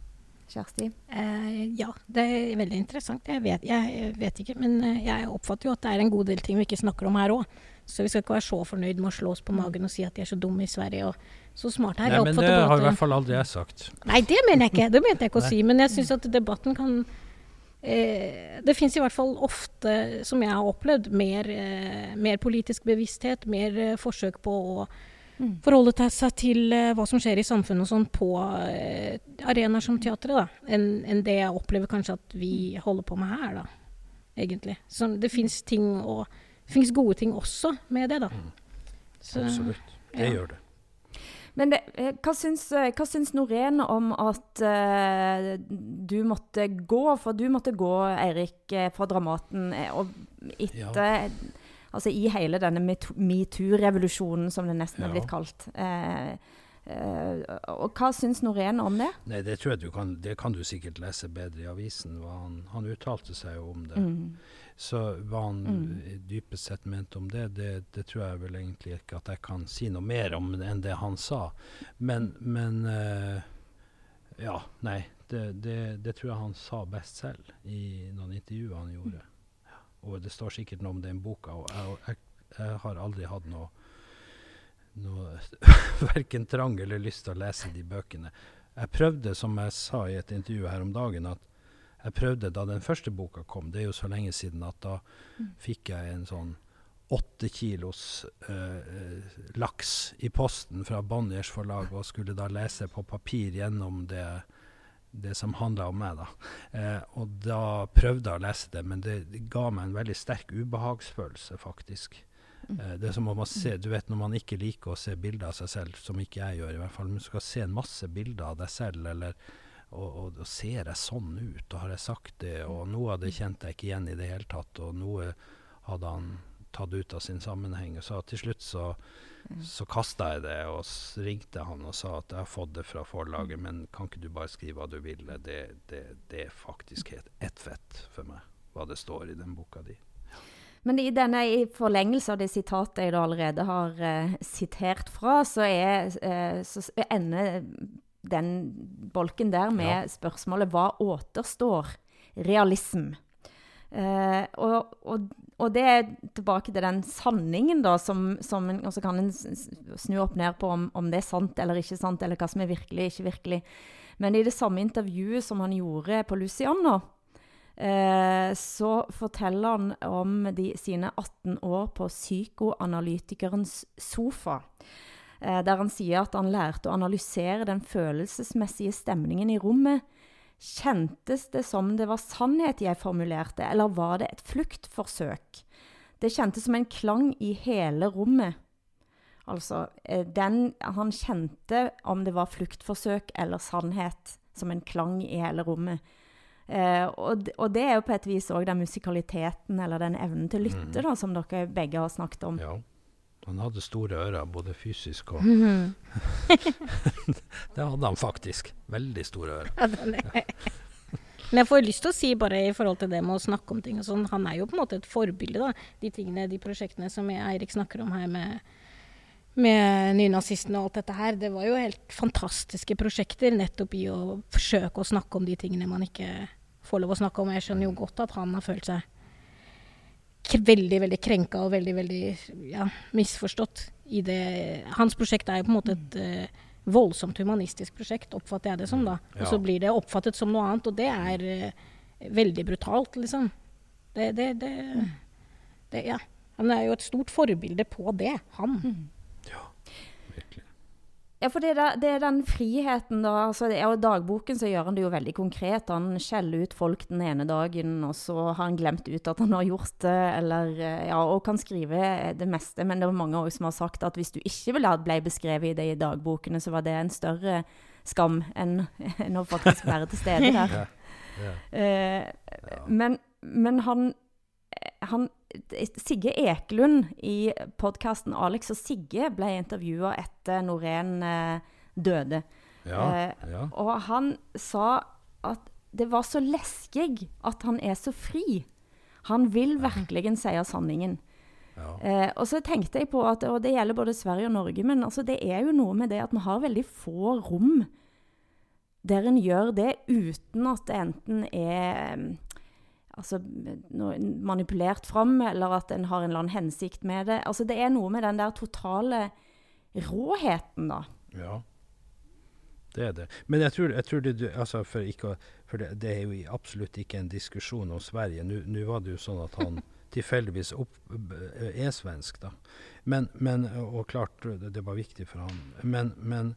Kjersti? Eh, ja, det er veldig interessant. Jeg vet, jeg vet ikke, men eh, jeg oppfatter jo at det er en god del ting vi ikke snakker om her òg. Så vi skal ikke være så fornøyd med å slå oss på magen og si at de er så dumme i Sverige og så smarte her. Nei, Jeg men det har i hvert fall aldri jeg sagt. Nei, det mener jeg ikke. Det mente jeg ikke å si. Men jeg syns at debatten kan eh, Det fins i hvert fall ofte, som jeg har opplevd, mer, eh, mer politisk bevissthet, mer eh, forsøk på å Mm. forholde seg til hva som skjer i samfunnet og sånn på arenaer som teatret, da, enn en det jeg opplever kanskje at vi holder på med her, da, egentlig. Så det fins ting og det fins gode ting også med det, da. Så- Absolutt. Det ja. gjør det. Men det, eh, hva, syns, eh, hva syns Norén om at uh, du måtte gå? For du måtte gå, Eirik, fra Dramaten og etter Altså i hele denne metoo-revolusjonen, som det nesten er blitt kalt. Eh, og hva syns Norén om det? Nei, det tror jeg du kan, det kan du sikkert lese bedre i avisen. Han, han uttalte seg jo om det. Mm. Så hva han Mm. eh, dypest sett mente om det, det, det tror jeg vel egentlig ikke at jeg kan si noe mer om enn det han sa. Men, men uh, Ja, nei. Det, det, det tror jeg han sa best selv i noen intervjuer han gjorde. Ja. Og det står sikkert noe om den boka. Og jeg, jeg, jeg har aldri hatt noe noe verken trang eller lyst til å lese de bøkene. Jeg prøvde, som jeg sa i et intervju her om dagen, at jeg prøvde da den første boka kom, det er jo så lenge siden at da fikk jeg en sånn åtte kilos eh, laks i posten fra Bonniers forlag, og skulle da lese på papir gjennom det, det som handla om meg. da. Eh, og da prøvde jeg å lese det, men det, det ga meg en veldig sterk ubehagsfølelse, faktisk. Eh, det er som om man ser, du vet Når man ikke liker å se bilder av seg selv, som ikke jeg gjør, i hvert fall, men du skal se en masse bilder av deg selv, eller og, og, og ser jeg sånn ut, og har jeg sagt det, og noe av det kjente jeg ikke igjen i det hele tatt, og noe hadde han tatt ut av sin sammenheng. Så til slutt så, så kasta jeg det, og ringte han og sa at jeg har fått det fra forlaget, men kan ikke du bare skrive hva du vil? Det, det, det er faktisk helt ett fett for meg, hva det står i den boka di. Men i denne i forlengelse av det sitatet jeg da allerede har eh, sitert fra, så, er, eh, så ender den bolken der med Ja. spørsmålet hva återstår realism? Eh, og, og, og det er tilbake til den sanningen, da, som, som en, Og så kan en snu opp ned på om, om det er sant eller ikke sant, eller hva som er virkelig, ikke virkelig. Men i det samme intervjuet som han gjorde på Luciano, eh, så forteller han om de, sine 18 år på psykoanalytikerens sofa. Eh, der han sier at han lærte å analysere den følelsesmessige stemningen i rommet. Kjentes det som det var sannhet jeg formulerte, eller var det et fluktforsøk? Det kjentes som en klang i hele rommet. Altså, eh, den Han kjente om det var fluktforsøk eller sannhet, som en klang i hele rommet. Eh, og, og det er jo på et vis òg den musikaliteten, eller den evnen til å lytte, da, som dere begge har snakket om. Ja. Han hadde store ører, både fysisk og Det hadde han faktisk. Veldig store ører. Ja, den er- Men jeg får lyst til å si bare i forhold til det med å snakke om ting og sånn, han er jo på en måte et forbilde, da. De tingene, de prosjektene som Eirik snakker om her med, med nynazistene og alt dette her. Det var jo helt fantastiske prosjekter nettopp i å forsøke å snakke om de tingene man ikke får lov å snakke om. Jeg skjønner jo godt at han har følt seg veldig, veldig krenka og veldig, veldig ja, misforstått i det. Hans prosjekt er jo på en måte et uh, voldsomt humanistisk prosjekt, oppfatter jeg det som da. Og så blir det oppfattet som noe annet, og det er uh, veldig brutalt, liksom. Det, det, det, det, Ja. Han er jo et stort forbilde på det, han. Ja, for det er, det er, den friheten, da. Altså, det er dagboken så gjør han det jo veldig konkret. Han skjeller ut folk den ene dagen, og så har han glemt ut at han har gjort det. Eller, eh, ja, og kan skrive det meste. Men det er mange også som har sagt at hvis du ikke ville ble beskrevet i det i dagbokene, så var det en større skam enn, enn å faktisk være til stede der. ja. Ja. Eh, men, men han, han Sigge Ekelund i podkasten 'Alex og Sigge' ble intervjua etter Norén eh, døde. Ja, eh, ja. Og han sa at det var så leskig at han er så fri. Han vil virkelig si sanningen. Ja. Eh, og så tenkte jeg på at, og det gjelder både Sverige og Norge, men altså det er jo noe med det at vi har veldig få rom der en gjør det uten at det enten er altså, manipulert fram, eller at en har en eller annen hensikt med det. Altså, det er noe med den der totale råheten, da. Ja. Det er det. Men jeg tror, jeg tror det, altså for, ikke, for det, det, er jo absolutt ikke en diskusjon om Sverige. Nå var det jo sånn at han tilfeldigvis opp, er svensk, da. Men, men, og klart, det, det var viktig for han. Men, men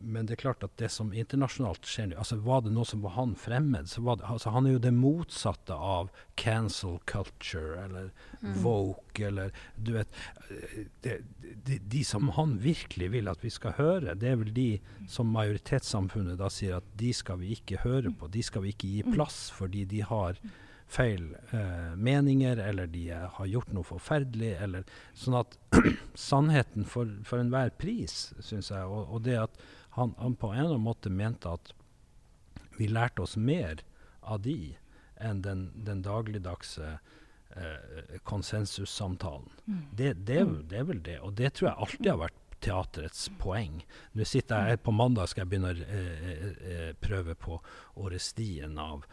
men det er klart at det som internasjonalt skjer altså Var det noe som var han fremmed, så var det, altså Han er jo det motsatte av cancel culture eller mm. woke eller Du vet de, de, de, som han virkelig vil at vi skal høre, det er vel de som majoritetssamfunnet da sier at de skal vi ikke høre på. De skal vi ikke gi plass fordi de har feil eh, meninger, eller de eh, har gjort noe forferdelig. Eller, sånn at sannheten for, for enhver pris, syns jeg. Og, og, det at han, han, på en eller annen måte mente at vi lærte oss mer av de enn den, den dagligdagse eh, konsensussamtalen. Mm. Det, det, mm. det, er vel det. Og det tror jeg alltid har vært teaterets poeng. Nå sitter jeg På mandag skal jeg begynne å eh, eh, eh prøve på Orestien av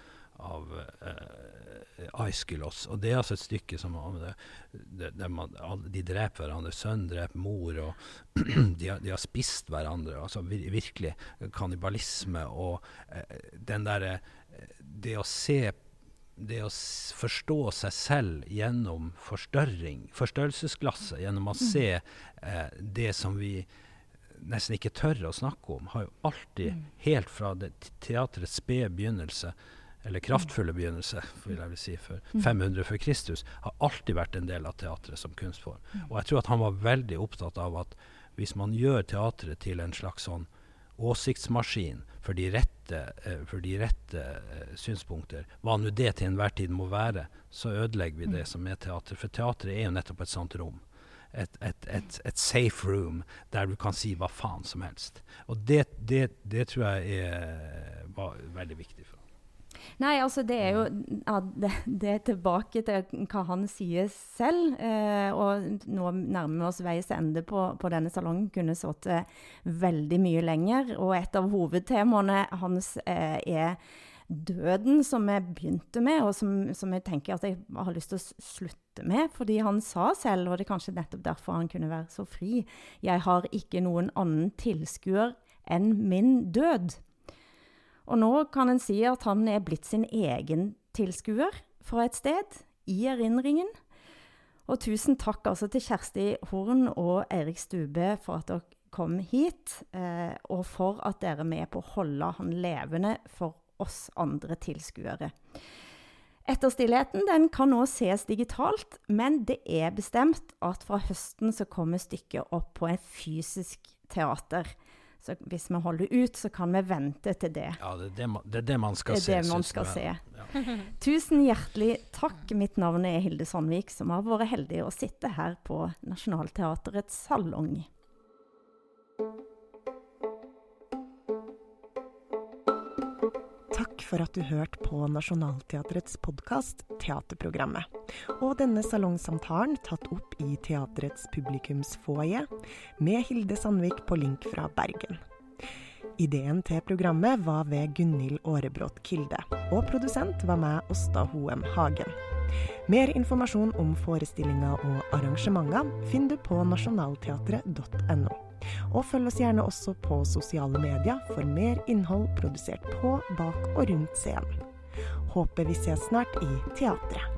av uh, Aiskylos. Og det er altså et stykke som det, det, det man, De dreper hverandre. Sønn dreper mor, og de, har, de, har, spist hverandre. Altså vir, virkelig kannibalisme. Og uh, den derre uh, Det å se det å forstå seg selv gjennom forstørring, forstørrelsesglasset, gjennom å se eh, det som vi nesten ikke tør å snakke om, har jo alltid, mm. helt fra det teaterets spede begynnelse, eller kraftfulle begynnelse, vil jeg vil si, for 500 mm. før Kristus, har alltid vært en del av teatret som kunstform. Mm. Og jeg tror at han var veldig opptatt av at hvis man gjør teatret til en slags sånn åsiktsmaskin for de rette, eh, for de rette eh, synspunkter, hva nå det til enhver tid må være, så ødelegger vi det mm. som er teater. For teatret er jo nettopp et sånt rom. Et, et, et, et, safe room der du kan si hva faen som helst. Og det, det, det tror jeg er, var veldig viktig Nei, altså det er jo ja, det, det, er tilbake til hva han sier selv. Eh, og nå nærmer vi oss veis ende på, på denne salongen. Kunne sittet veldig mye lenger. Og et av hovedtemaene hans eh, er døden, som vi begynte med, og som, som, jeg tenker at jeg har lyst til å slutte med. Fordi han sa selv, og det er kanskje nettopp derfor han kunne være så fri, jeg har ikke noen annen tilskuer enn min død. Og nå kan en si at han er blitt sin egen tilskuer fra et sted, i erindringen. Og tusen takk altså til Kjersti Horn og Eirik Stube for at dere kom hit, eh, og for at dere er med på å holde han levende for oss andre tilskuere. Etterstillheten den kan nå ses digitalt, men det er bestemt at fra høsten så kommer stykket opp på en fysisk teater. Så hvis vi holder ut, så kan vi vente til det. Ja, det er det man, det er det man skal se. Det er det man skal se. Ja. Tusen hjertelig takk. Mitt navn er Hilde Sandvik, som har vært heldig å sitte her på Nationaltheatrets salong. For at du hørte på Nationaltheatrets podkast Teaterprogrammet. Og denne salongsamtalen tatt opp i teaterets publikumsfoajé med Hilde Sandvik på link fra Bergen. Ideen til programmet var ved Gunhild Aarebrot Kilde, og produsent var meg, Åsta Hoem Hagen. Mer informasjon om forestillinger og arrangementer finner du på nasjonalteatret.no. Og følg oss gjerne også på sosiale medier for mer innhold produsert på, bak og rundt scenen. Håper vi ses snart i teatret.